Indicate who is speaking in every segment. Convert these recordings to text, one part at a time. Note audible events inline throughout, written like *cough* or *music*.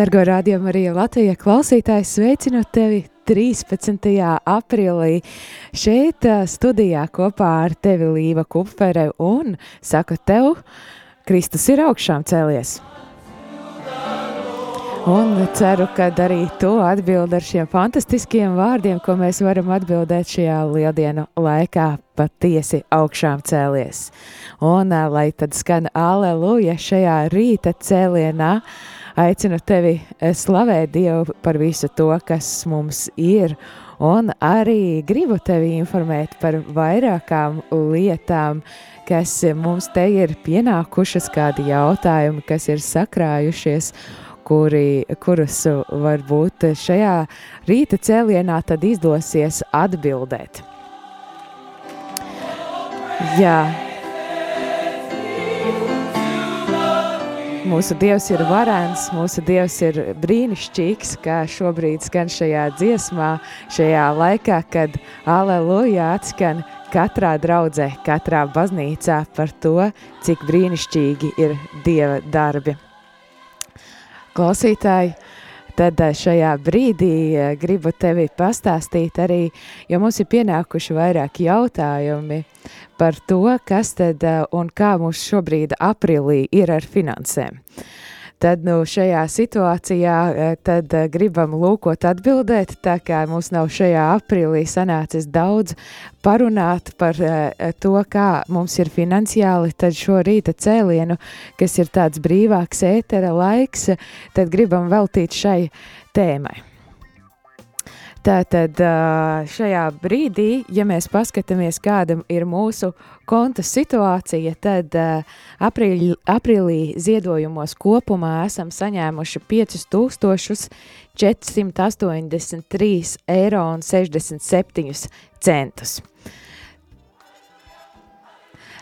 Speaker 1: Dargo rādījumu arī Latvijas klausītājs sveicinu tevi 13. aprīlī šeit studijā kopā ar tevi Līva Kupfere un saku tev, Kristus ir augšām cēlies. Un ceru, ka arī tu atbildi ar šiem fantastiskiem vārdiem, ko mēs varam atbildēt šajā lieldienu laikā, patiesi augšām cēlies. Un lai tad skan aleluja šajā rīta cēlienā, aicinu tevi slavēt Dievu par visu to, kas mums ir. Un arī gribu tevi informēt par vairākām lietām, kas mums te ir pienākušas, kādi jautājumi, kas ir sakrājušies, kuri, kurus varbūt šajā rīta cēlienā tad izdosies atbildēt. Jā, Mūsu Dievs ir varants, mūsu Dievs ir brīnišķīgs, kā šobrīd skan šajā dziesmā, šajā laikā, kad aleluja atskan katrā draudzē, katrā baznīcā par to, cik brīnišķīgi ir Dieva darbi. Klausītāji, tad šajā brīdī gribu tevi pastāstīt arī, jo mums ir pienākuši vairāki jautājumi par to, kas tad un kā mums šobrīd aprīlī ir ar finansēm. Tad nu, šajā situācijā tad gribam lūkot atbildēt, tā kā mums nav šajā aprīlī sanācis daudz parunāt par to, kā mums ir finansiāli, tad šo rīta cēlienu, kas ir tāds brīvāks ētera laiks, tad gribam veltīt šai tēmai. Tātad šajā brīdī, ja mēs paskatāmies, kāda ir mūsu konta situācija, tad aprīļ, aprīlī ziedojumos kopumā esam saņēmuši 5483 eiro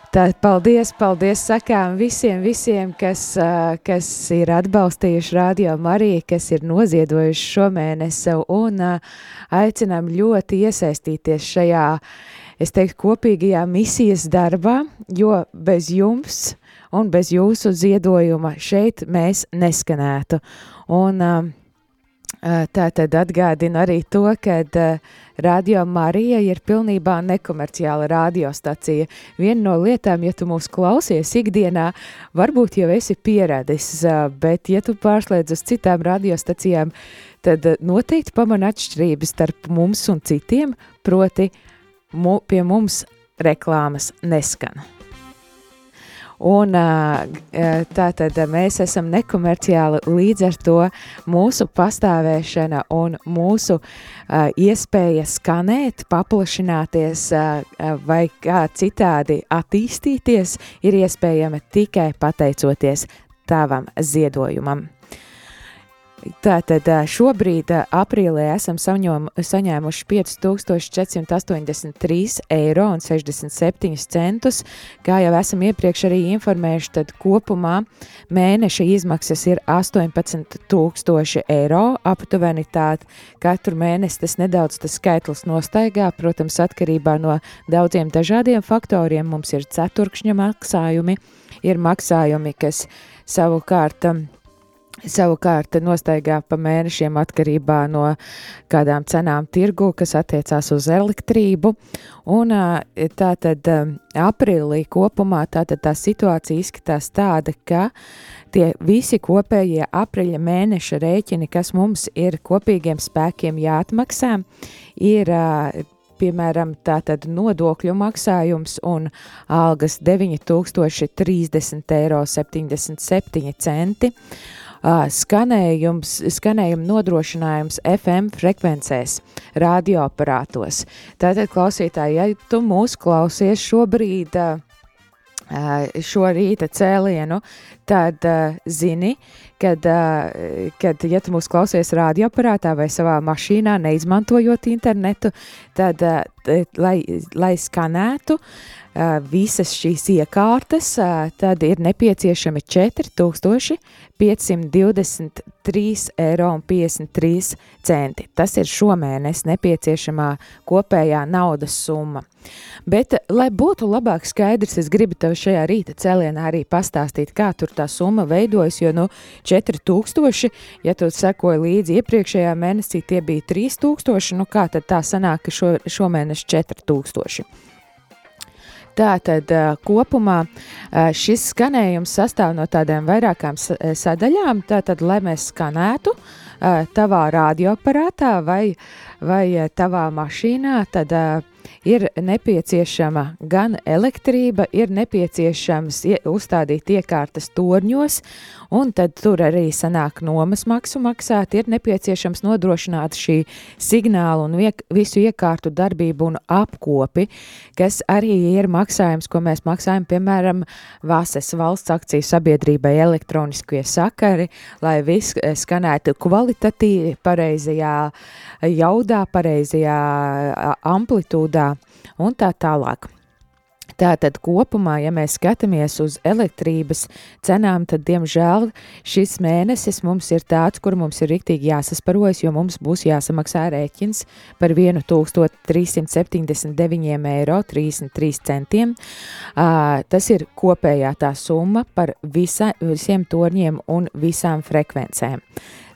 Speaker 1: un 67 centus. Tad paldies, paldies sakām visiem, visiem, kas, kas ir atbalstījuši Radio Mariju, kas ir noziedojuši šomēnesi un aicinām ļoti iesaistīties šajā, es teiktu, kopīgajā misijas darbā, jo bez jums un bez jūsu ziedojuma šeit mēs neskanētu. Un tā tad atgādinu arī to, kad Radio Marija ir pilnībā nekomerciāla radiostacija. Viena no lietām, ja tu mūs klausies ikdienā, varbūt jau esi pieradis, bet ja tu pārslēdz uz citām radiostacijām, tad noteikti pamana atšķirības starp mums un citiem, proti mu, pie mums reklāmas neskan. Un tā tad mēs esam nekomerciāli, līdz ar to mūsu pastāvēšana un mūsu iespēja skanēt, paplašināties vai kā citādi attīstīties ir iespējama tikai pateicoties tavam ziedojumam. Tātad šobrīd aprīlē esam saņom, saņēmuši 5483 eiro un 67 centus. Kā jau esam iepriekš arī informējuši, tad kopumā mēneša izmaksas ir 18 tūkstoši eiro aptuveni tād katru mēnesi tas nedaudz tas skaitlis nostaigā, protams, atkarībā no daudziem dažādiem faktoriem. Mums ir ceturkšņa maksājumi, ir maksājumi, kas savukārt Savukārt nostaigā pa mēnešiem atkarībā no kādām cenām tirgu, kas attiecās uz elektrību. Un tā tad aprīlī kopumā tā, tā situācija izskatās tāda, ka tie visi kopējie aprīļa mēneša rēķini, kas mums ir kopīgiem spēkiem jāatmaksā, ir piemēram, tātad nodokļu maksājums un algas 9030,77 eiro skanējums, skanējuma nodrošinājums FM frekvencēs, radioaparātos. Tātad, klausītāji, ja tu mūs klausies šobrīd, šo rīta cēlienu, tad zini, kad, kad, ja tu mūs klausies radioaparātā vai savā mašīnā, neizmantojot internetu, tad, lai, lai skanētu, uh, visas šīs iekārtas, tad ir nepieciešami 4523 eiro un 53 centi. Tas ir šomēnes nepieciešamā kopējā naudas summa. Bet, lai būtu labāk skaidrs, es gribu tev šajā rīta cēlienā arī pastāstīt, kā tur tā summa veidojas, jo, nu, 4000, ja tu sekoji līdzi iepriekšējā mēnesī, tie bija 3000, nu kā tad tā sanāk, ka šo, šomēnes 4000. Tātad kopumā šis skanējums sastāv no tādām vairākām sadaļām. Tātad, lai mēs skanētu tavā radioaparātā vai, vai tavā mašīnā, tad ir nepieciešama gan elektrība, ir nepieciešams uzstādīt iekārtas torņos, un tad tur arī sanāk nomas maksu maksāt, ir nepieciešams nodrošināt šī signālu un viek, visu iekārtu darbību un apkopi, kas arī ir maksājums, ko mēs maksājam, piemēram, Vāses valsts akciju sabiedrībai elektroniskie sakari, lai viss skanētu kvalitatīvi, pareizajā jaudā, pareizajā amplitūdā un tā tālāk. Tātad kopumā, ja mēs skatāmies uz elektrības cenām, tad, diemžēl, šis mēnesis mums ir tāds, kur mums ir riktīgi jāsasparojas, jo mums būs jāsamaksā rēķins par 1379 eiro 33 centiem. Uh, tas ir kopējā tā summa par visa, visiem torņiem un visām frekvencēm.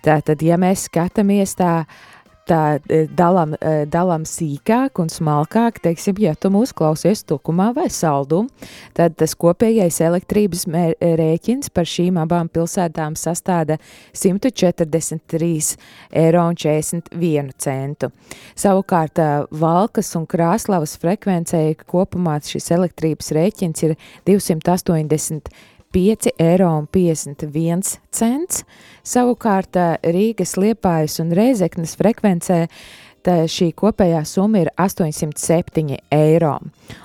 Speaker 1: Tātad, ja mēs skatāmies tā, uh, tā e, dalām, e, dalām sīkāk un smalkāk, teiksim, ja tu mūs klausies tukumā vai saldum, tad tas kopējais elektrības rēķins par šīm abām pilsētām sastāda 143 eiro un 41 centu. Savukārt Valkas un Krāslavas frekvencei kopumā šis elektrības rēķins ir 280 5,51 eiro. Savukārt Rīgas, Liepājas un Reizeknas frekvencē šī kopējā summa ir 807 eiro.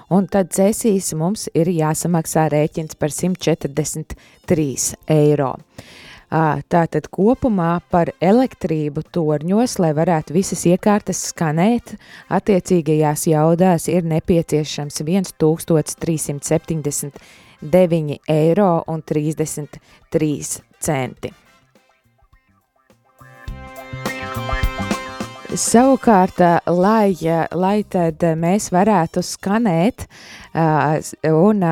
Speaker 1: Un tad cēsīs mums ir jāsamaksā rēķins par 143 eiro. Tātad kopumā par elektrību torņos, lai varētu visas iekārtas skanēt, attiecīgajās jaudās ir nepieciešams 1370 9 eiro un 33 Savukārt, lai, lai tad mēs varētu skanēt un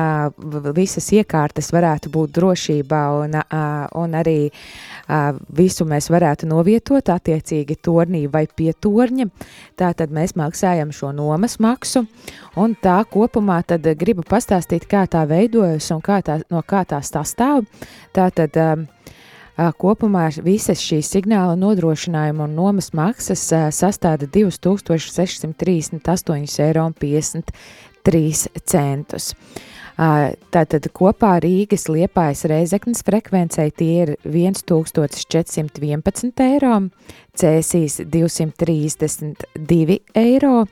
Speaker 1: visas iekārtas varētu būt drošībā un, un arī visu mēs varētu novietot attiecīgi tornī vai pie torņa, tā tad mēs maksājam šo nomas maksu un tā kopumā tad gribu pastāstīt, kā tā veidojas un kā tā, no kā tā sastāv. Tā tad Kopumā visas šīs signāla nodrošinājuma un nomas maksas sastāda 2638,53 eiro. Tātad kopā Rīgas liepājas reizeknas frekvencei tie ir 1411 eiro, Cēsīs 232 eiro,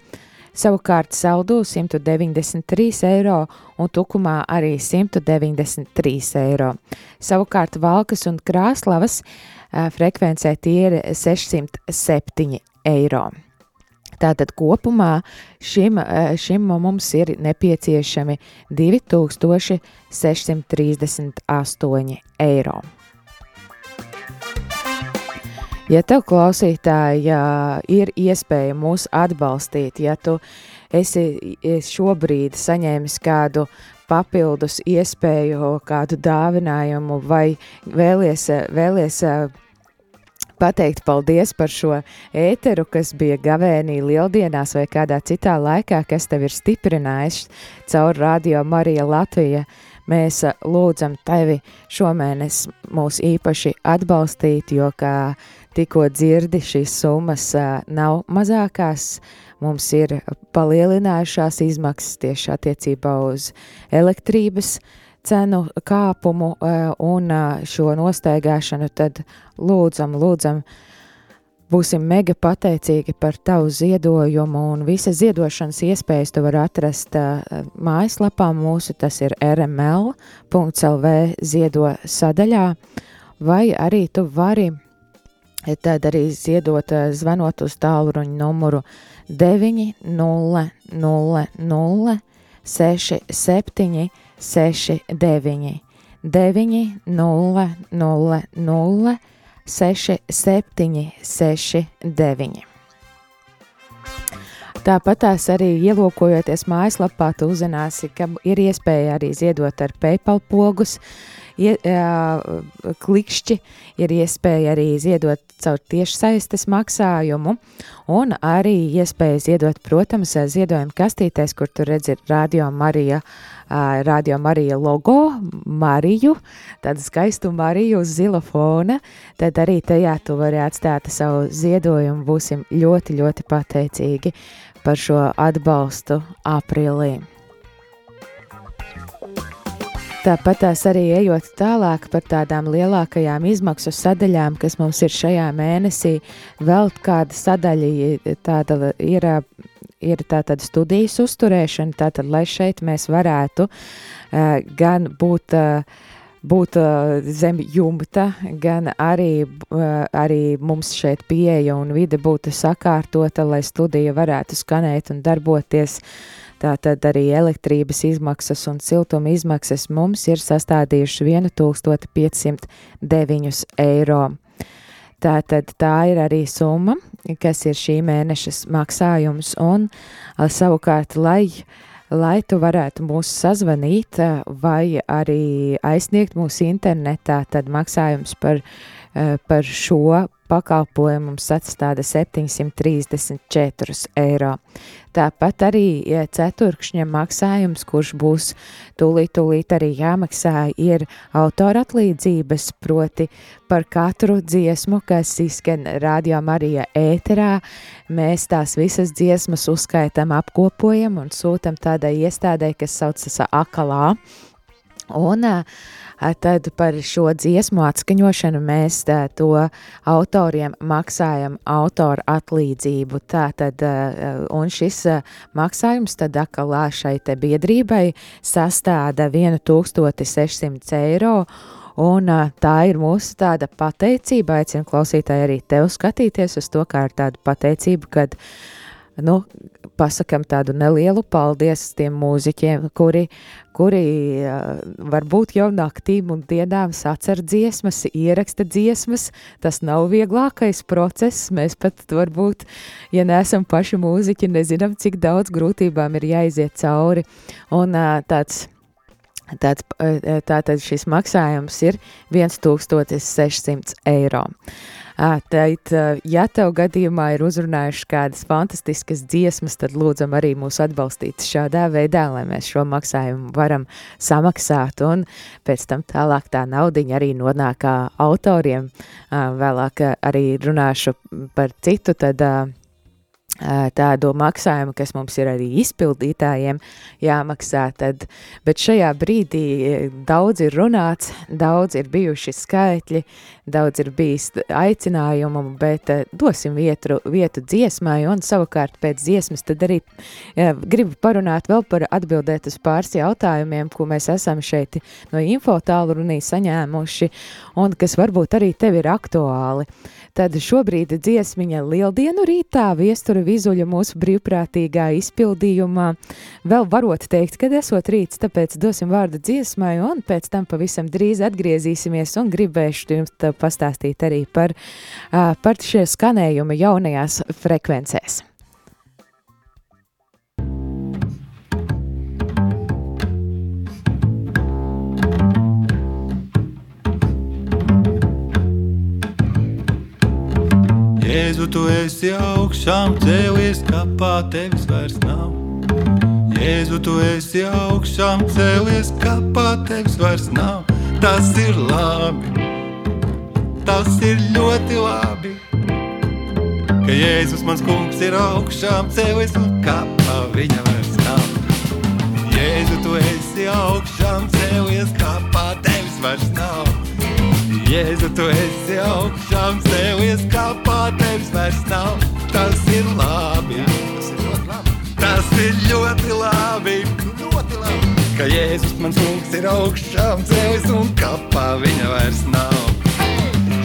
Speaker 1: savukārt saldu 193 eiro un tukumā arī 193 eiro. Savukārt Valkas un Krāslavas frekvencē tie ir 607 eiro. Tātad kopumā šim, šim mums ir nepieciešami 2638 eiro. Ja tev klausītāji ir iespēja mūs atbalstīt, ja tu esi šobrīd saņēmis kādu papildus iespēju kādu dāvinājumu vai vēlies, vēlies pateikt paldies par šo ēteru, kas bija gavēnī lieldienās vai kādā citā laikā, kas tev ir stiprinājis caur Radio Marija Latvija. Mēs lūdzam tevi šomēnes mūs īpaši atbalstīt, jo, kā tikko dzirdi, šīs summas nav mazākās, mums ir palielinājušās izmaksas tieši attiecībā uz elektrības cenu kāpumu un šo nostaigāšanu, tad lūdzam, lūdzam, būsim mega pateicīgi par tavu ziedojumu un visas ziedošanas iespējas tu var atrast mājaslapā. Mūsu, tas ir rml.lv ziedo sadaļā, vai arī tu vari tad arī ziedot zvanot uz tālruņa numuru 900 67 69 900 67 69. Tāpat tās arī ielūkojoties mājaslapā, tu uzzināsi, ka ir iespēja arī ziedot ar PayPal pogus, ie, uh, klikšķi, ir iespēja arī ziedot caur tiešsaistes maksājumu, un arī iespēja ziedot, protams, ziedojumu kastītēs, kur tu redzi Radio Marija, uh, Radio Marija logo, Mariju, tādu skaistu Mariju uz zila fona, tad arī tajā tu vari atstāt savu ziedojumu, būsim ļoti, ļoti pateicīgi par šo atbalstu aprīlī. Tāpat tās arī ejot tālāk par tādām lielākajām izmaksu sadaļām, kas mums ir šajā mēnesī, vēl kāda sadaļa tāda ir, ir tātad studijas uzturēšana, tātad, lai šeit mēs varētu uh, gan būt uh, būt uh, zem jumta, gan arī, uh, arī mums šeit pieeja un vide būtu sakārtota, lai studija varētu skanēt un darboties. Tātad arī elektrības izmaksas un siltuma izmaksas mums ir sastādījuši 1509 eiro. Tātad tā ir arī summa, kas ir šī mēneša maksājums, un savukārt, lai uh, lai tu varētu mūs sazvanīt vai arī aizsniegt mūsu internetā, tad maksājums par, par šo pakalpojumu mums atstāda 734 eiro. Tāpat arī ceturkšņa maksājums, kurš būs tūlīt, tūlīt arī jāmaksā, ir autora atlīdzības, proti par katru dziesmu, kas izskan Radio Marija ēterā. Mēs tās visas dziesmas uzskaitam, apkopojam un sūtam tādai iestādē, kas saucas Akalā. Un uh, tad par šo dziesmu atskaņošanu mēs to autoriem maksājam autoru atlīdzību. Tātad, un šis maksājums tad akalā šai te biedrībai sastāda 1600 eiro, Un tā ir mūsu tāda pateicība. Aicinu klausītāji arī tev skatīties uz to, kā ar tādu pateicību, kad nu, pasakam tādu nelielu paldies tiem mūziķiem, kuri, kuri varbūt jau naktīm un dienām sacer dziesmas, ieraksta dziesmas. Tas nav vieglākais process. Mēs pat varbūt, ja neesam paši mūziķi, nezinām, cik daudz grūtībām ir jāiziet cauri. Un tāds Tāds, tātad šis maksājums ir 1600 eiro. Tad, ja tev gadījumā ir uzrunājušas kādas fantastiskas dziesmas, tad lūdzam arī mūs atbalstīt šādā veidā, lai mēs šo maksājumu varam samaksāt, un pēc tam tālāk tā naudiņa arī nonāk autoriem. Vēlāk arī runāšu par citu, tad tādu maksājumu, kas mums ir arī izpildītājiem jāmaksā, tad, bet šajā brīdī daudz ir runāts, daudz ir bijuši skaitļi, daudz ir bijis aicinājumu, bet dosim vietu, vietu dziesmai un savukārt pēc dziesmas tad arī ja, gribu parunāt vēl par atbildēt uz pāris jautājumiem, ko mēs esam šeit no info tālrunī saņēmuši un kas varbūt arī tev ir aktuāli. Tad šobrīd dziesmiņa Lieldienu rītā viestura vizuļa mūsu brīvprātīgā izpildījumā. Vēl varot teikt, kad esot rīts, tāpēc dosim vārdu dziesmai un pēc tam pavisam drīz atgriezīsimies un gribēšu jums pastāstīt arī par, par šie skanējumi jaunajās frekvencēs.
Speaker 2: Jēzu, tu esi augšām cēlies, kapā tevis vairs nav. Jēzu, tu esi augšām cēlies, kapā tevis vairs nav. Tas ir labi, tas ir ļoti labi. Ka Jēzus mans kungs ir augšām cēlies un kapā viņa vairs nav. Jēzu, tu esi augšām cēlies, kapā tevis vairs nav. Jēzu, tu esi augšām cēlies, kapā tevis vairs nav. Tas ir labi. Tas ir ļoti labi. Ļoti labi. Ka Jēzus mans kungs ir augšām cēlies un kapā viņa vairs nav.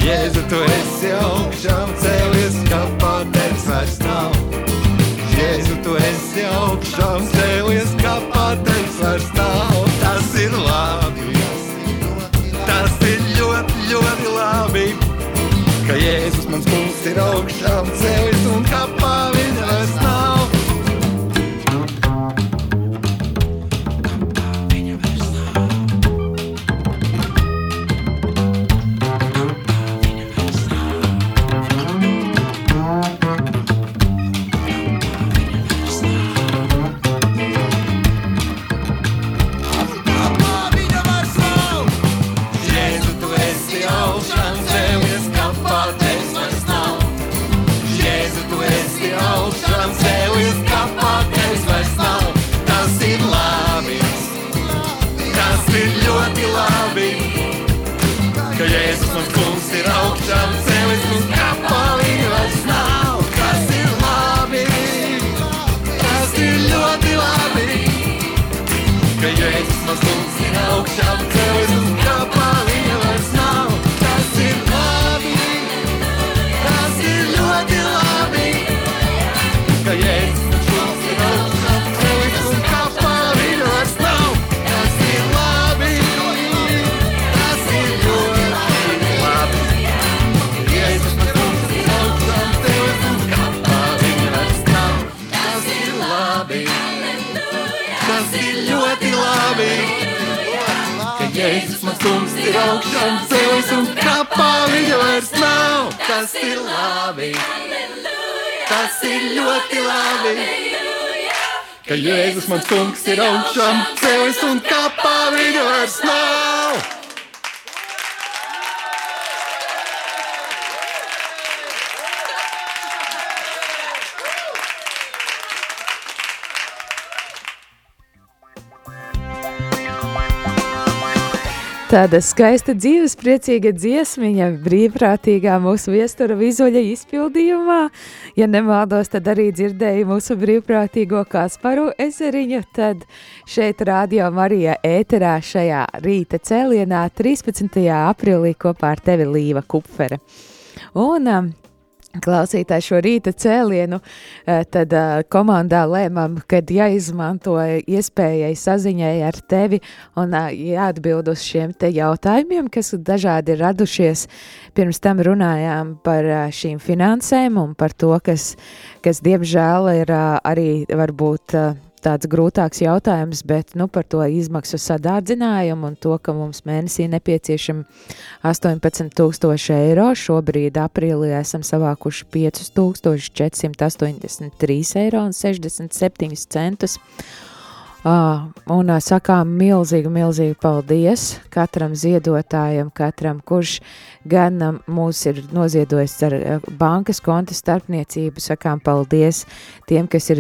Speaker 2: Jēzu, tu esi augšām cēlies, kapā tevis vairs nav. Jēzu, tu esi augšām cēlies, kapā tevis vairs nav. Tas ir labi. Ir ļoti, labi. Ka Jēzus mans kungs ir augšām cēlies un kapā viņa vairs nav. Ļoti labi, ka Jēzus mans kungs ir augšām cēlies un kapā viņa vairs nav.
Speaker 1: Tāda skaista dzīves, priecīga dziesmiņa, brīvprātīgā mūsu viestura vizuļa izpildījumā. Ja nemaldos, tad arī dzirdēju mūsu brīvprātīgo Kasparu ezeriņu, tad šeit rādio Marija ēterā šajā rīta cēlienā 13. aprīlī kopā ar tevi Līva Kupfere. Un um, klausītāji šo rīta cēlienu, eh, tad uh, komandā lēmām, kad jāizmanto iespējai saziņai ar tevi un uh, jāatbild uz šiem te jautājumiem, kas dažādi ir radušies. Pirms tam runājām par šīm finansēm un par to, kas, kas diemžēl ir arī varbūt tāds grūtāks jautājums, bet nu, par to izmaksu sadārdzinājumu un to, ka mums mēnesī nepieciešama 18,000 eiro. Šobrīd aprīlī esam savākuši 5483 eiro un 67 centus. Un sakām milzīgu, milzīgu paldies katram ziedotājam, katram, kurš gan mūs ir noziedojis ar bankas konta starpniecību. Sakām paldies tiem, kas ir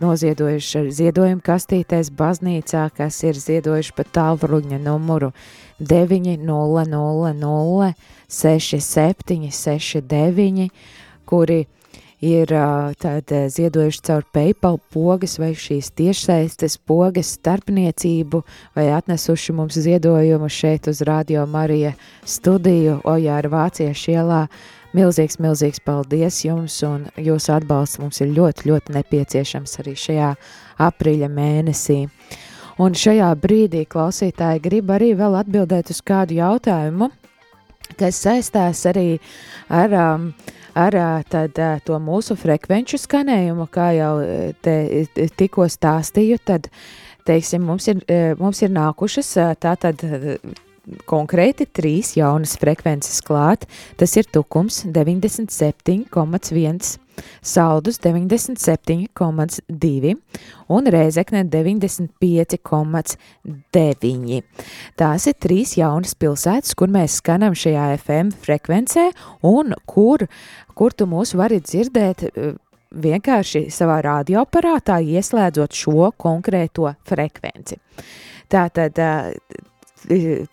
Speaker 1: noziedojuši ar ziedojumu kastītēs baznīcā, kas ir ziedojuši pa tālruņa numuru 900 6769, kuri ir tad, ziedojuši caur PayPal pogas vai šīs tiešsaistes pogas starpniecību vai atnesuši mums ziedojumu šeit uz Radio Marija studiju Ojāra Vāciešu ielā. Milzīgs, milzīgs paldies jums un jūsu atbalsts mums ir ļoti, ļoti nepieciešams arī šajā aprīļa mēnesī. Un šajā brīdī klausītāji grib arī vēl atbildēt uz kādu jautājumu, kas saistās arī ar um, ar tad, to mūsu frekvenču skanējumu, kā jau te, tikko stāstīju, tad teiksim, mums, ir, mums ir nākušas tātad konkrēti trīs jaunas frekvences klāt. Tas ir tukums 97,1, saldus 97,2 un rēzekne 95,9. Tās ir trīs jaunas pilsētas, kur mēs skanam šajā FM frekvencē un kur, kur tu mūs vari dzirdēt uh, vienkārši savā radioaparātā ieslēdzot šo konkrēto frekvenci. Tātad,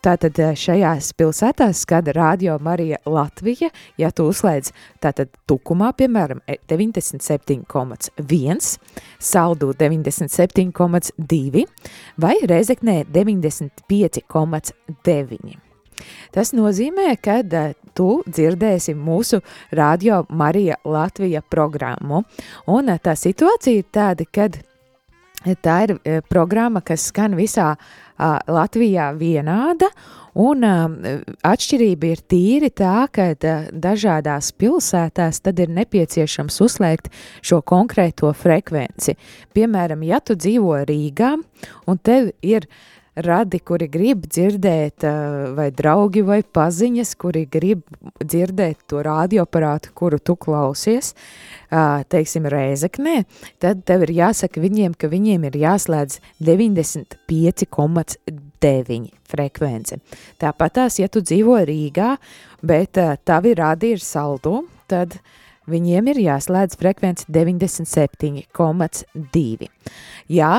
Speaker 1: tātad šajās pilsētās skata Radio Marija Latvija, ja tu uzslēdz tātad tukumā, piemēram, 97,1, saldu 97,2 vai reizeknē 95,9. Tas nozīmē, ka uh, tu dzirdēsi mūsu radio Marija Latvija programmu, un uh, tā situācija ir tāda, kad tā ir uh, programma, kas skan visā uh, Latvijā vienāda, un uh, atšķirība ir tīri tā, ka dažādās pilsētās tad ir nepieciešams uzslēgt šo konkrēto frekvenci. Piemēram, ja tu dzīvo Rīgā, un tev ir uh, radi, kuri grib dzirdēt, vai draugi vai paziņas, kuri grib dzirdēt to radioaparātu, kuru tu klausies, teiksim, rēzeknē, tad tev ir jāsaka viņiem, ka viņiem ir jāslēdz 95,9 frekvence. Tāpat tās, ja tu dzīvo Rīgā, bet tavi radi ir saldu, tad viņiem ir jāslēdz frekvence 97,2. Jā,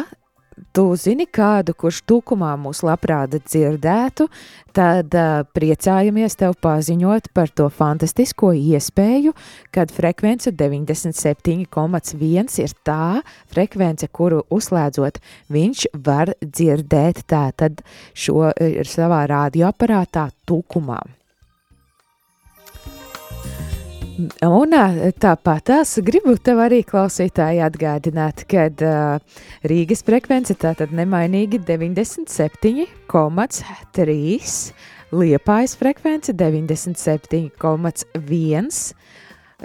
Speaker 1: tu zini kādu, kurš tūkumā mūs labprāt dzirdētu, tad uh, priecājamies tev paziņot par to fantastisko iespēju, kad frekvence 97,1 ir tā frekvence, kuru uzslēdzot, viņš var dzirdēt tātad šo ir savā radioaparātā tūkumā. Un tāpat tās gribu tev arī klausītāji atgādināt, ka uh, Rīgas frekvence tātad nemainīgi 97,3, Liepājas frekvence 97,1,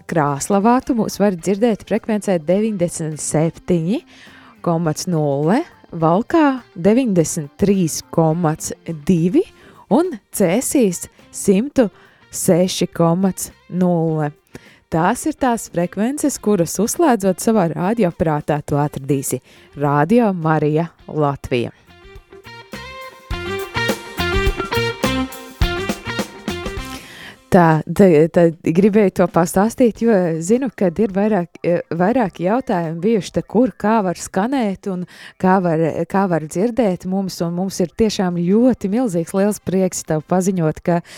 Speaker 1: Krāslavā tu mūs var dzirdēt frekvencē 97,0, Valkā 93,2 un Cēsīs 106,0. Tās ir tās frekvences, kuras uzslēdzot savā radioaparātā, tu atradīsi Radio Marija Latvija. Tā, tā, tā gribēju to pastāstīt, jo zinu, ka ir vairāk, vairāk jautājumu bijuši, te, kur, kā var skanēt un kā var, kā var dzirdēt mums, un mums ir tiešām ļoti milzīgs liels prieks tev paziņot, ka uh,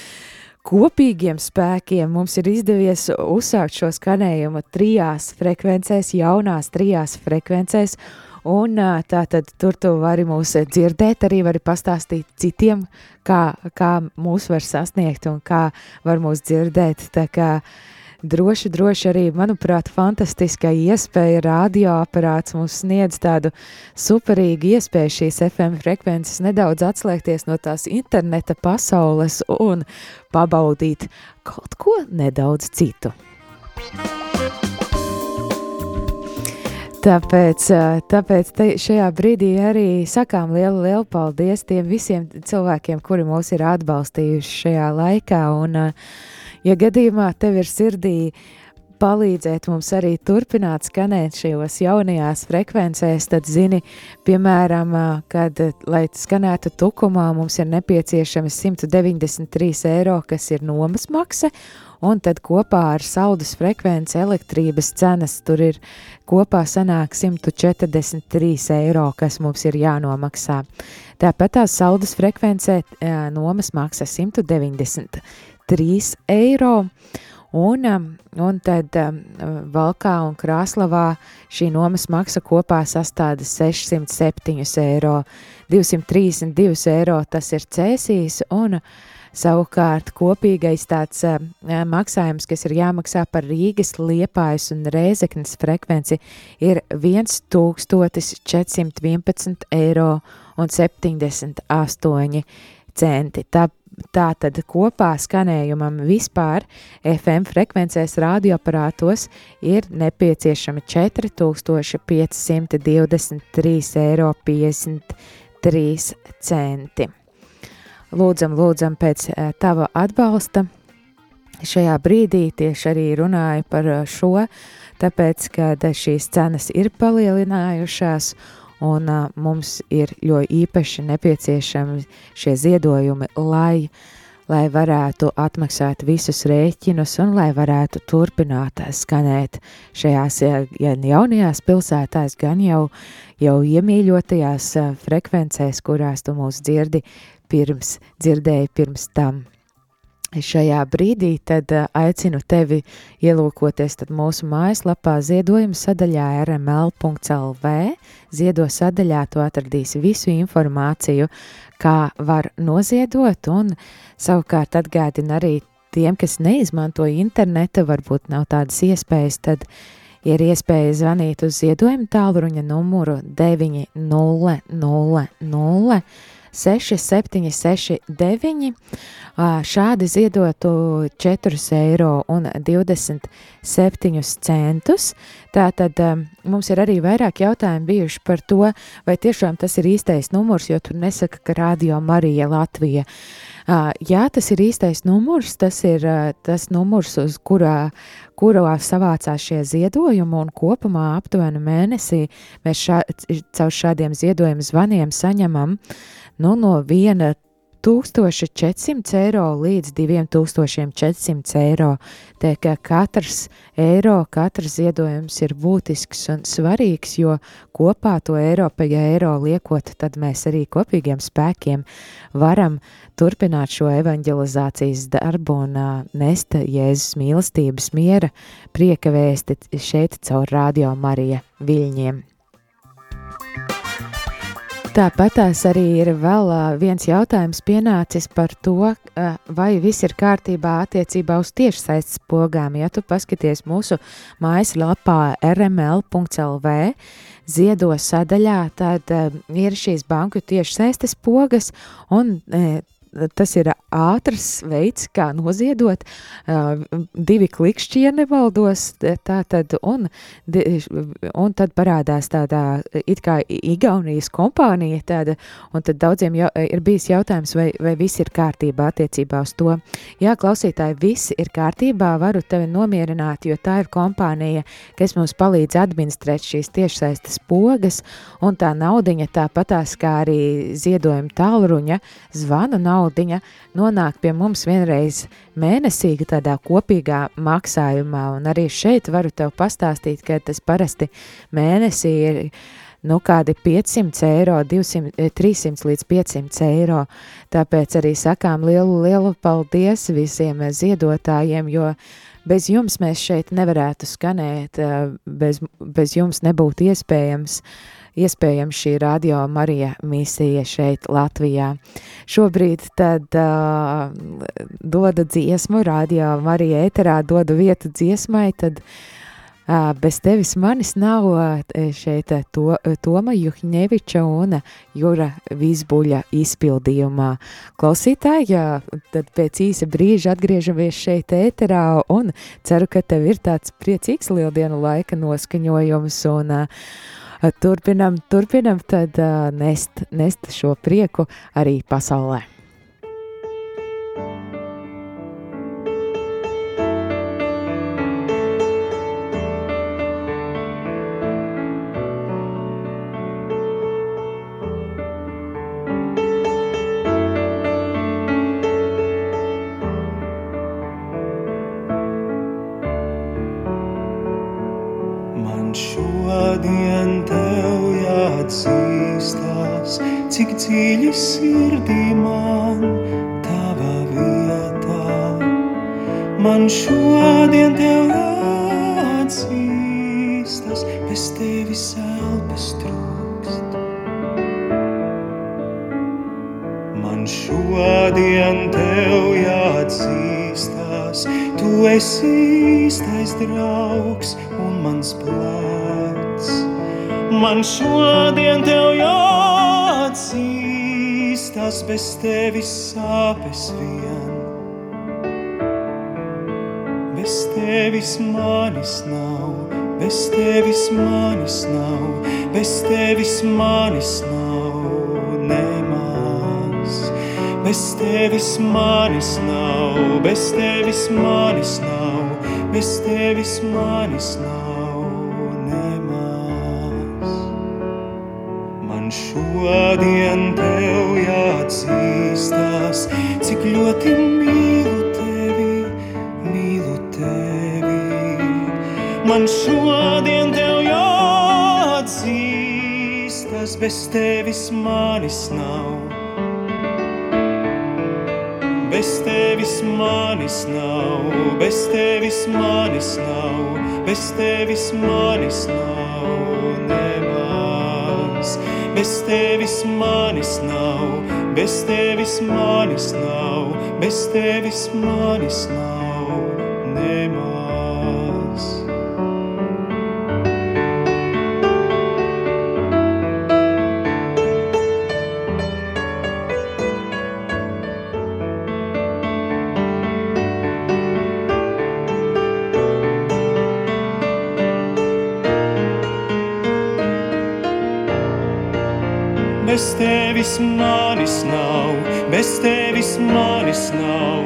Speaker 1: kopīgiem spēkiem mums ir izdevies uzsākt šo skanējumu trijās frekvencēs, jaunās trijās frekvencēs, un tā tad tur tu vari mūs dzirdēt, arī vari pastāstīt citiem, kā, kā mūs var sasniegt un kā var mūs dzirdēt, tā kā uh, droši, droši arī, manuprāt, fantastiska iespēja radioaparāts mums sniedz tādu superīgu iespēju šīs FM frekvences nedaudz atslēgties no tās interneta pasaules un pabaudīt kaut ko nedaudz citu. Tāpēc, tāpēc šajā brīdī arī sakām lielu, lielu paldies tiem visiem cilvēkiem, kuri mūs ir atbalstījuši šajā laikā. Un, uh, Ja gadījumā tev ir sirdī palīdzēt mums arī turpināt skanēt šajos jaunajās frekvencēs, tad zini, piemēram, kad, lai skanētu tukumā, mums ir nepieciešami 193 eiro, kas ir nomas maksa, un tad kopā ar saudas frekvenci elektrības cenas tur ir kopā sanāk 143 eiro, kas mums ir jānomaksā. Tāpat tās saudas frekvencē nomas maksa 190 3 eiro. Un, um, un tad um, Valkā un Krāslavā šī nomas maksa kopā sastāda 607 eiro, 232 eiro tas ir cēsīs, un savukārt kopīgais tāds uh, maksājums, kas ir jāmaksā par Rīgas, Liepājas un Rēzeknes frekvenci, ir 1411 eiro un 78 centi. Tā Tā tad kopā skanējumam vispār FM frekvencēs radioaparātos ir nepieciešami 4523,53 eiro. Lūdzam, lūdzam pēc uh, tava atbalsta. Šajā brīdī tieši arī runāju par šo, tāpēc, ka šīs cenas ir palielinājušās un uh, mums ir ļoti īpaši nepieciešami šie ziedojumi, lai lai varētu atmaksāt visus rēķinus un lai varētu turpināt skanēt šajās gan jaunajās pilsētās, gan jau, jau iemīļotajās frekvencēs, kurās tu mūs dzirdi pirms, dzirdēji pirms tam šajā brīdī, tad aicinu tevi ielūkoties mūsu mājaslapā ziedojuma sadaļā rml.lv. Ziedo sadaļā tu atradīsi visu informāciju, kā var noziedot, un savukārt atgādina arī tiem, kas neizmanto internetu, varbūt nav tādas iespējas, tad ir iespēja zvanīt uz ziedojumu tālruņa numuru 900 6769. Šādi ziedotu 4 eiro un 27 centus. Tātad mums ir arī vairāk jautājumu bijuši par to, vai tiešām tas ir īstais numurs, jo tur nesaka, ka Radio Marija Latvija. Jā, tas ir īstais numurs, tas ir tas numurs, uz kurā, kurā savācās šie ziedojumi, un kopumā aptuveni mēnesī mēs šā, caur šādiem ziedojumu zvaniem saņemam uh, nu, no 1400 eiro līdz 2400 eiro. Tā kā katrs eiro, katrs ziedojums ir būtisks un svarīgs, jo kopā to eiro pa eiro liekot, tad mēs arī kopīgiem spēkiem varam turpināt šo evanģelizācijas darbu un uh, nest Jēzus mīlestības miera prieka vēsti šeit caur Radio Marija viļņiem. Tāpatās arī ir vēl viens jautājums pienācis par to, vai viss ir kārtībā attiecībā uz tiešsaistes pogām. Ja tu paskaties mūsu mājaslapā rml.lv, ziedo sadaļā, tad ir šīs banku tiešsaistes pogas un tas ir ātrs veids, kā noziedot. Uh, divi klikšķi, ja nevaldos, tā tad, un, un tad parādās tādā it kā Igaunijas kompānija tāda, un tad daudziem jau, ir bijis jautājums, vai, vai viss ir kārtībā attiecībā uz to. Jā, klausītāji, viss ir kārtībā, varu tevi nomierināt, jo tā ir kompānija, kas mums palīdz administrēt šīs tiešsaistes pogas, un tā naudiņa tāpatās kā arī ziedojuma tālruņa zvanu naudiņa, naudiņa nonāk pie mums vienreiz mēnesī tādā kopīgā maksājumā, un arī šeit varu tev pastāstīt, ka tas parasti mēnesī ir nu, kādi 500 eiro, 200, 300 līdz 500 eiro. Tāpēc arī sakām lielu, lielu paldies visiem ziedotājiem, jo bez jums mēs šeit nevarētu skanēt, bez, bez jums nebūtu iespējams uh, iespējams šī radio Marija misija šeit Latvijā. Šobrīd tad uh, doda dziesmu, radio Marija ēterā doda vietu dziesmai, tad uh, bez tevis manis nav šeit to, Toma Juhņeviča un Jura Vizbuļa izpildījumā. Klausītāji, tad pēc īsa brīža atgriežamies šeit ēterā un ceru, ka tev ir tāds priecīgs lieldienu laika noskaņojums un uh, turpinam, turpinam tad uh, nest, nest šo prieku arī pasaulē.
Speaker 3: Cik dziļi sirdī man tava vietā. Man šodien tev jāatzīstas, bez tevis elpas trūkst. Man šodien tev jāatzīstas, tu esi īstais draugs un mans plēts. Man šodien tev jāatzīstas, atzīstas bez tevis sāpes vien. Bez tevis manis nav, bez tevis manis nav, bez tevis manis nav nemaz. bez tevis manis nav, bez tevis manis nav, bez tevis manis nav šodien tev jāatzīstās, cik ļoti mīlu tevi, mīlu tevi. Man šodien tev jāatzīstās, bez tevis manis nav. Bez tevis manis nav, bez tevis manis nav, bez tevis manis nav Bez tevis manis nav, bez tevis manis nav, bez tevis manis nav manis nav,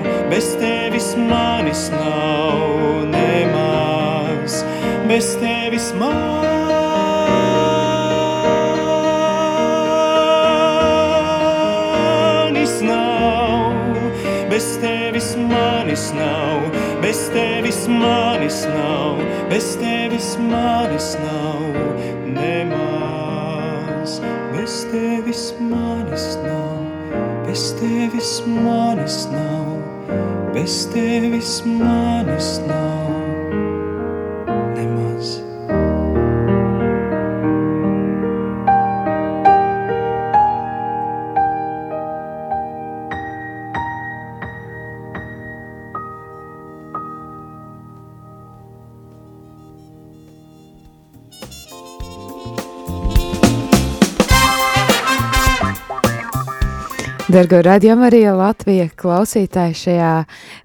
Speaker 1: Dargo radījumā arī Latvija klausītāji šajā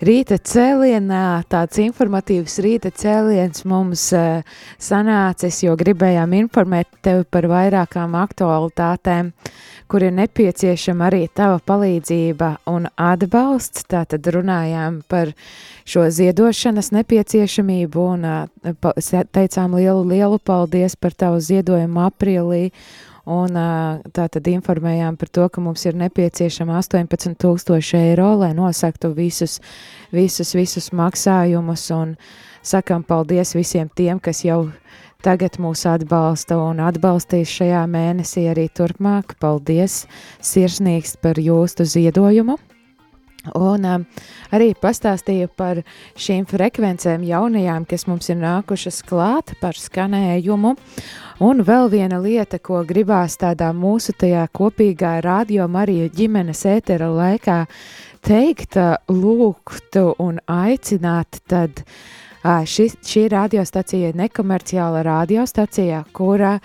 Speaker 1: rīta cēlienā, tāds informatīvs rīta cēliens mums uh, sanācis, jo gribējām informēt tevi par vairākām aktualitātēm, kur ir nepieciešama arī tava palīdzība un atbalsts. Tātad runājām par šo ziedošanas nepieciešamību un uh, teicām lielu, lielu paldies par tavu ziedojumu aprīlī Un tā tad informējām par to, ka mums ir nepieciešama 18,000 eiro, lai nosaktu visus, visus, visus maksājumus. Un sakām paldies visiem tiem, kas jau tagad mūs atbalsta un atbalstīs šajā mēnesī arī turpmāk. Paldies sirsnīgs par jūsu ziedojumu! Un um, arī pastāstīju par šīm frekvencēm jaunajām, kas mums ir nākušas klāt par skanējumu. Un vēl viena lieta, ko gribās tādā mūsu tajā kopīgā radio Marija ģimenes ētera laikā teikt, lūgt un aicināt, tad šis, šī radiostacija ir nekomerciāla radiostacija, kura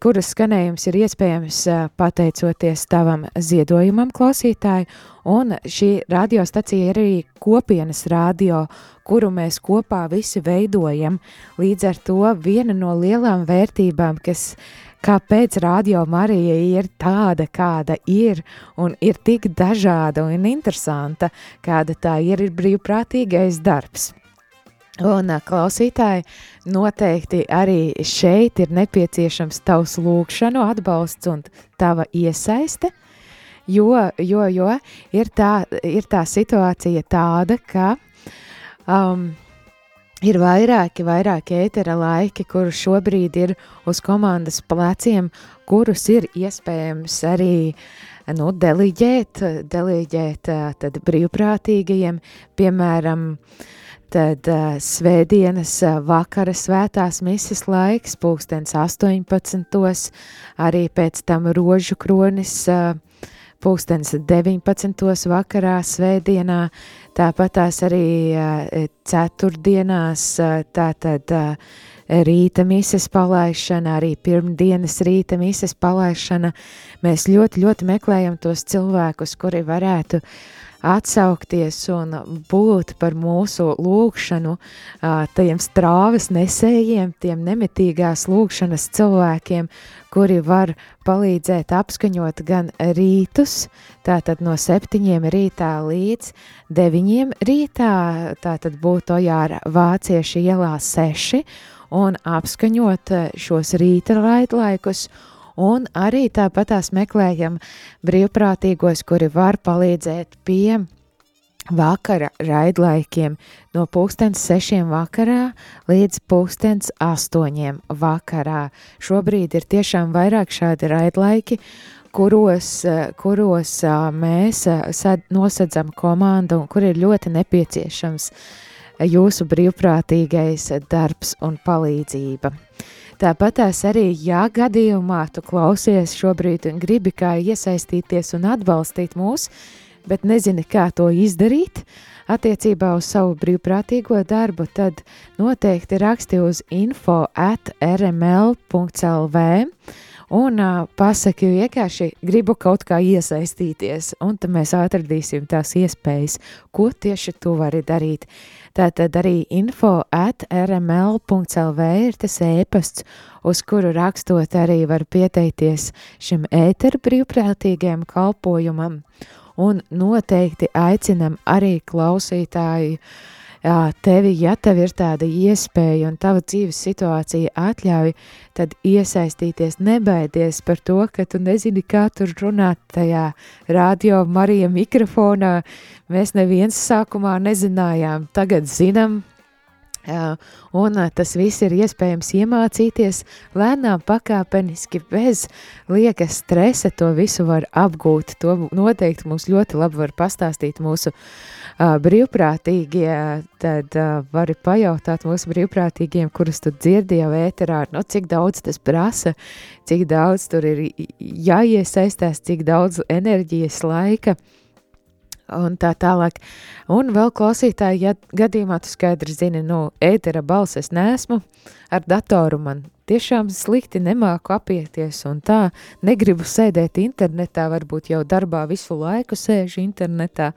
Speaker 1: kuras skanējums ir iespējams pateicoties tavam ziedojumam, klausītāji. Un šī radiostacija ir arī kopienas radio, kuru mēs kopā visi veidojam. Līdz ar to viena no lielām vērtībām, kas kāpēc radio Marija ir tāda, kāda ir, un ir tik dažāda un interesanta, kāda tā ir, ir brīvprātīgais darbs. Un klausītāji, noteikti arī šeit ir nepieciešams tavs lūkšanu atbalsts un tava iesaiste, jo, jo, jo ir, tā, ir tā situācija tāda, ka um, ir vairāki, vairāki ētera laiki, kur šobrīd ir uz komandas pleciem, kurus ir iespējams arī nu, deliģēt, deliģēt tad brīvprātīgajiem, piemēram, uh, Tad uh, svētdienas uh, vakara svētās mises laiks, pulkstens 18. arī pēc tam rožu kronis, uh, pulkstens 19. vakarā svētdienā, tāpat tās arī uh, ceturtdienās, uh, tātad uh, rīta mises palaišana, arī pirmdienas rīta mises palaišana. Mēs ļoti, ļoti meklējam tos cilvēkus, kuri varētu uh, atsaukties un būt par mūsu lūgšanu, tajiem strāvas nesējiem, tiem nemitīgās lūgšanas cilvēkiem, kuri var palīdzēt apskaņot gan rītus, tātad no septiņiem rītā līdz deviņiem rītā, tātad būtu Ojāra Vācieši ielā seši, un apskaņot šos rīta raidlaikus, un arī tāpat tās meklējam brīvprātīgos, kuri var palīdzēt pie vakara raidlaikiem no pulkstens sešiem vakarā līdz pulkstens astoņiem vakarā. Šobrīd ir tiešām vairāk šādi raidlaiki, kuros, kuros mēs nosedzam komandu un kur ir ļoti nepieciešams jūsu brīvprātīgais darbs un palīdzība. Tāpat tās arī, ja gadījumā tu klausies šobrīd un gribi kā iesaistīties un atbalstīt mūs, bet nezini, kā to izdarīt, attiecībā uz savu brīvprātīgo darbu, tad noteikti raksti uz info at rml.lv un uh, pasaki vienkārši gribu kaut kā iesaistīties, un tad mēs atradīsim tās iespējas, ko tieši tu vari darīt. Tātad arī info at rml.lv ir tas ēpasts, uz kuru rakstot arī var pieteikties šim ēteru brīvprātīgajam kalpojumam, un noteikti aicinam arī klausītāju jā, tevi, ja tev ir tāda iespēja un tava dzīves situācija atļauj, tad iesaistīties, nebaidies par to, ka tu nezini, kā tur runāt tajā radio Marija mikrofonā. Mēs neviens sākumā nezinājām, tagad zinām, un tas viss ir iespējams iemācīties lēnām, pakāpeniski, bez liekas stresa. To visu var apgūt. To noteikti mums ļoti labi var pastāstīt mūsu uh, brīvprātīgie. Tad uh, vari pajautāt mūsu brīvprātīgiem, kurus tu dzirdi jau ēterā, no cik daudz tas prasa, cik daudz tur ir jāiesaistās, cik daudz enerģijas, laika un tā tālāk. Un vēl klausītāji, ja gadījumā tu skaidri zini, nu, ētera balss es neesmu, ar datoru man tiešām slikti nemāku apieties un tā, negribu sēdēt internetā, varbūt jau darbā visu laiku sēžu internetā,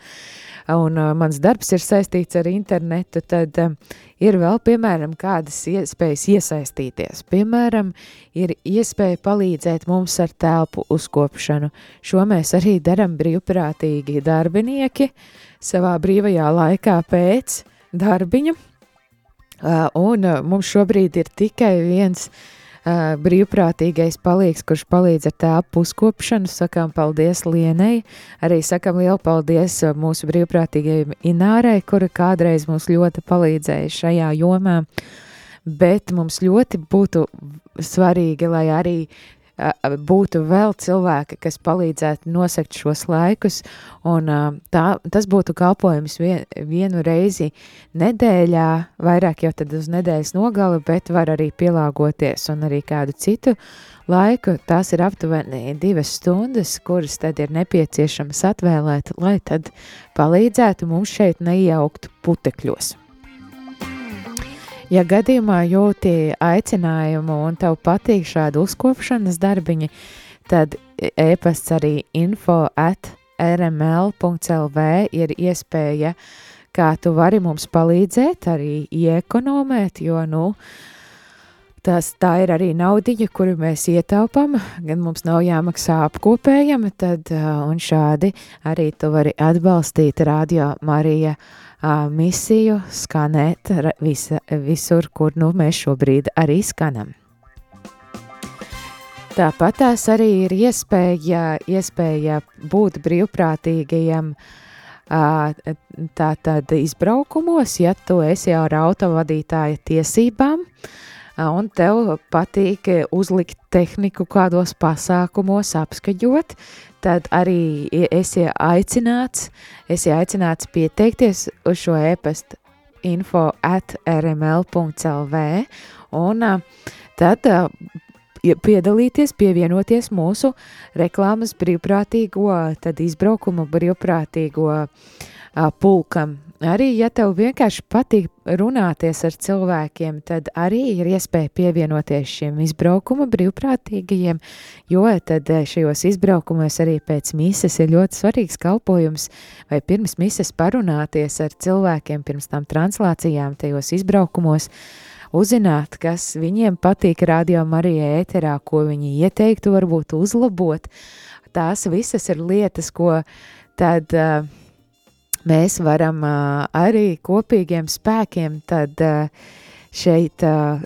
Speaker 1: un uh, mans darbs ir saistīts ar internetu, tad uh, ir vēl, piemēram, kādas iespējas iesaistīties. Piemēram, ir iespēja palīdzēt mums ar telpu uzkopšanu. Šo mēs arī daram brīvprātīgi darbinieki savā brīvajā laikā pēc darbiņa, un uh, mums šobrīd ir tikai viens uh, brīvprātīgais palīgs, kurš palīdz ar tāpu uzkopšanu. Sakām paldies Lienai, arī sakām lielu paldies mūsu brīvprātīgajai Inārai, kura kādreiz mums ļoti palīdzēja šajā jomā. Bet mums ļoti būtu svarīgi, lai arī būtu vēl cilvēki, kas palīdzētu nosakt šos laikus, un tā, tas būtu kalpojums vien, vienu reizi nedēļā, vairāk jau tad uz nedēļas nogali, bet var arī pielāgoties un arī kādu citu laiku. Tās ir aptuveni divas stundas, kuras tad ir nepieciešamas atvēlēt, lai tad palīdzētu mums šeit neiejaukt putekļos. Ja gadījumā jūti aicinājumu un tev patīk šādi uzkopšanas darbiņi, tad e-pasts arī info at rml.lv ir iespēja, kā tu vari mums palīdzēt, arī iekonomēt, jo, nu, tas tā ir arī naudiņa, kuru mēs ietaupam, gan mums nav jāmaksā apkopējami, tad un šādi arī tu vari atbalstīt Radio Marija uh, misiju skanēt visa, visur, kur nu, mēs šobrīd arī skanam. Tāpat tās arī ir iespēja, iespēja būt brīvprātīgajam tātad izbraukumos, ja tu esi ar autovadītāja tiesībām, un tev patīk uzlikt tehniku kādos pasākumos, apskaņot, tad arī esi aicināts, esi aicināts pieteikties uz šo e-pastu info at rml.lv un tad piedalīties, pievienoties mūsu reklāmas brīvprātīgo, tad izbraukumu brīvprātīgo pulkam. Arī, ja tev vienkārši patīk runāties ar cilvēkiem, tad arī ir iespēja pievienoties šiem izbraukuma brīvprātīgajiem, jo tad šajos izbraukumos arī pēc mises ir ļoti svarīgs kalpojums, vai pirms mises parunāties ar cilvēkiem, pirms tam translācijām tajos izbraukumos, uzzināt, kas viņiem patīk radio Marijai ēterā, ko viņi ieteiktu varbūt uzlabot. Tās visas ir lietas, ko tad uh, mēs varam uh, arī kopīgiem spēkiem tad uh, šeit uh,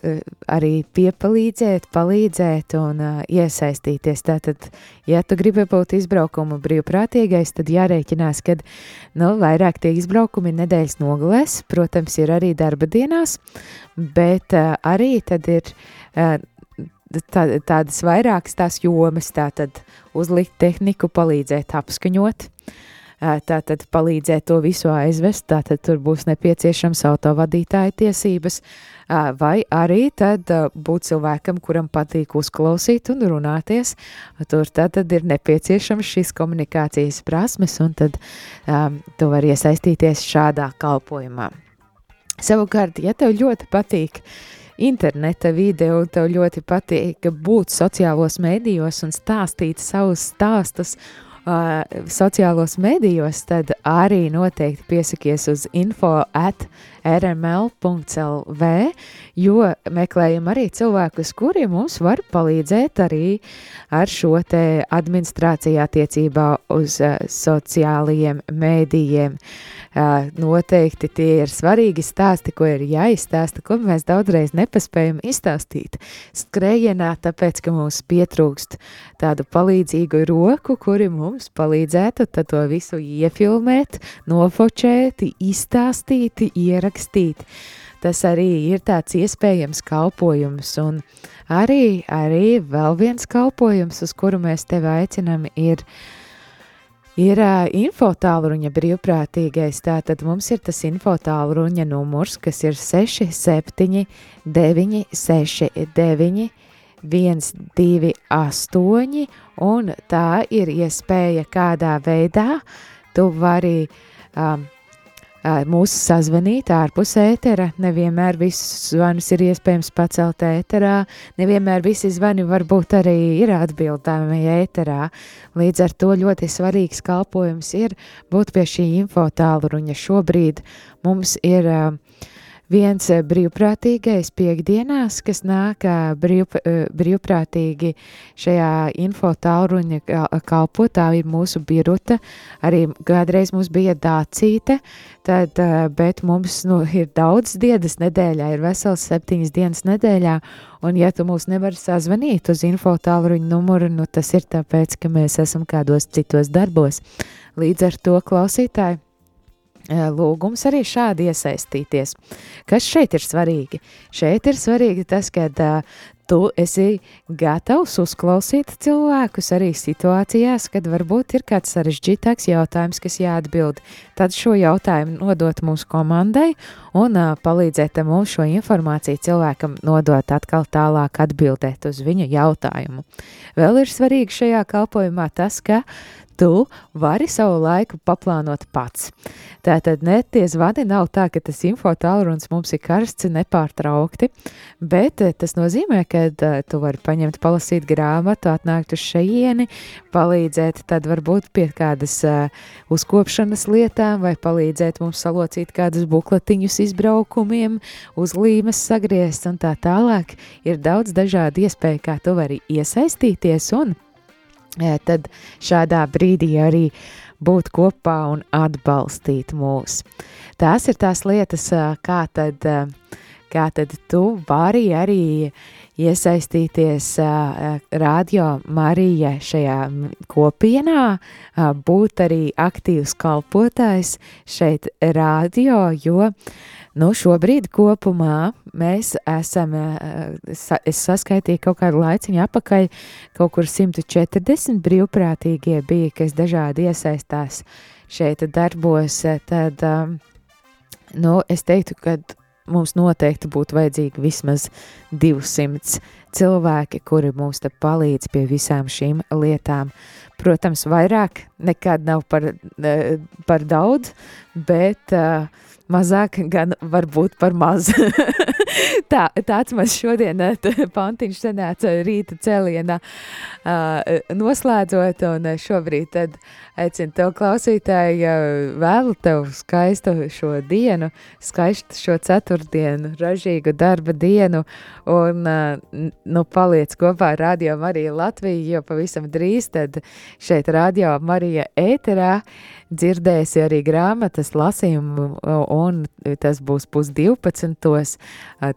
Speaker 1: arī piepalīdzēt, palīdzēt un uh, iesaistīties. Tātad, ja tu gribi būt izbraukuma brīvprātīgais, tad jārēķinās, ka nu, vairāk tie izbraukumi nedēļas nogalēs, protams, ir arī darba dienās, bet uh, arī tad ir uh, tā, tādas vairākas tās jomas, tātad uzlikt tehniku, palīdzēt apskaņot, tātad palīdzēt to visu aizvest, tātad tur būs nepieciešams autovadītāja tiesības, vai arī tad būt cilvēkam, kuram patīk uzklausīt un runāties, tur tātad ir nepieciešams šīs komunikācijas prasmes, un tad um, tu vari iesaistīties šādā kalpojumā. Savukārt, ja tev ļoti patīk interneta vide, un tev ļoti patīk būt sociālos mēdījos un stāstīt savus stāstus uh, sociālos medijos, tad arī noteikti piesakies uz info at rml.lv, jo meklējam arī cilvēkus, kuri mums var palīdzēt arī ar šo te administrāciju attiecībā uz uh, sociālajiem mēdījiem. Uh, noteikti tie ir svarīgi stāsti, ko ir jāizstāsta, ko mēs daudzreiz nepaspējam izstāstīt skrējienā, tāpēc, ka mums pietrūkst tādu palīdzīgu roku, kuri mums palīdzētu to visu iefilmēt, nofočēt, izstāstīt, ierakstīt. Tas arī ir tāds iespējams kalpojums, un arī, arī vēl viens kalpojums, uz kuru mēs tevi aicinām, ir Ir uh, infotālruņa brīvprātīgais, tātad mums ir tas infotālruņa numurs, kas ir 67 9 6 9 1 2 8, un tā ir iespēja kādā veidā tu vari um, mūsu sazvanīt ārpus ētera. Nevienmēr visus zvanus ir iespējams pacelt ēterā, nevienmēr visi zvani varbūt arī ir atbildami ēterā. Līdz ar to ļoti svarīgs kalpojums ir būt pie šī info tālruņa. Šobrīd mums ir uh, viens eh, brīvprātīgais piekdienās, kas nāk eh, brīv, eh, brīvprātīgi šajā info tālruņa kalpo, tā ir mūsu biruta, arī kādreiz mums bija dācīte, tad, bet mums nu, ir daudz dienas nedēļā, ir vesels septiņas dienas nedēļā, un ja tu mūs nevari sazvanīt uz info tālruņa numuru, nu tas ir tāpēc, ka mēs esam kādos citos darbos. Līdz ar to klausītāji, lūgums arī šādi iesaistīties. Kas šeit ir svarīgi? Šeit ir svarīgi tas, ka uh, tu esi gatavs uzklausīt cilvēkus arī situācijās, kad varbūt ir kāds sarežģītāks jautājums, kas jāatbild. Tad šo jautājumu nodot mūsu komandai un uh, palīdzēt mums šo informāciju cilvēkam nodot atkal tālāk atbildēt uz viņu jautājumu. Vēl ir svarīgi šajā kalpojumā tas, ka tu vari savu laiku paplānot pats. Tātad ne tie zvani nav tā, ka tas info tālrunis mums ir karsts nepārtraukti, bet eh, tas nozīmē, ka uh, tu vari paņemt, palasīt grāmatu, atnākt uz šejieni, palīdzēt tad varbūt pie kādas uh, uzkopšanas lietām vai palīdzēt mums salocīt kādus bukletiņus izbraukumiem, uz līmes sagriezt un tā tālāk. Ir daudz dažādu iespēju, kā tu vari iesaistīties un tad šādā brīdī arī būt kopā un atbalstīt mūs. Tās ir tās lietas, kā tad, kā tad tu vari arī iesaistīties radio Marija šajā kopienā, būt arī aktīvs kalpotājs šeit radio, jo Nu, šobrīd kopumā mēs esam, es saskaitīju kaut kādu laiciņu apakaļ, kaut kur 140 brīvprātīgie bija, kas dažādi iesaistās šeit darbos, tad, nu, es teiktu, ka mums noteikti būtu vajadzīgi vismaz 200 cilvēki, kuri mums te palīdz pie visām šīm lietām. Protams, vairāk nekad nav par, uh, par daudz, bet uh, mazāk gan varbūt par maz. *laughs* Tā, tāds mums šodien pantiņš sanāca rīta cēlienā uh, noslēdzot, un šobrīd tad aicinu tev klausītāji, uh, vēlu tev skaistu šo dienu, skaistu šo ceturtdienu, ražīgu darba dienu, un uh, nu paliec kopā ar Radio Mariju Latviju, jo pavisam drīz tad šeit Radio Marija ēterā dzirdēsi arī grāmatas lasījumu, un tas būs pusdivpadsmitos.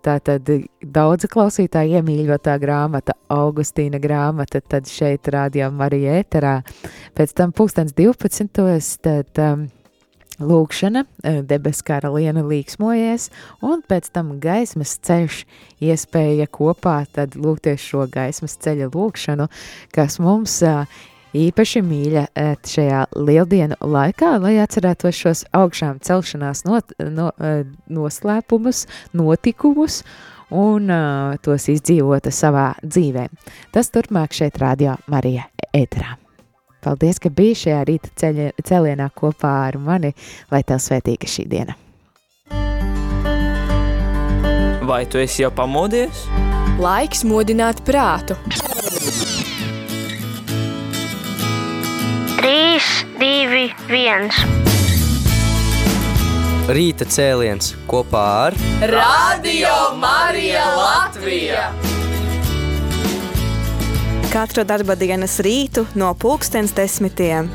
Speaker 1: Tātad daudzi klausītāji iemīļotā grāmata, Augustīna grāmata, tad šeit rādījām arī ēterā. Pēc tam pulkstens 12. tad um, lūkšana, debes karaliene līksmojies, un pēc tam gaismas ceļš iespēja kopā lūgties šo gaismas ceļa lūkšanu, kas mums uh, īpaši mīļa šajā lieldienu laikā, lai atcerētos šos augšām celšanās not, no, noslēpumus, notikumus un uh, tos izdzīvota savā dzīvē. Tas turpmāk šeit radio Marija ēterā. Paldies, ka biji šajā rīta ceļa, celienā kopā ar mani, lai tev svētīga šī diena.
Speaker 4: Vai tu esi jau pamodies?
Speaker 5: Laiks modināt prātu.
Speaker 6: 3, 2, 1.
Speaker 7: Rīta cēliens kopā ar
Speaker 5: Radio Marija Latvija!
Speaker 8: Katru darba dienas rītu no pulkstens desmitiem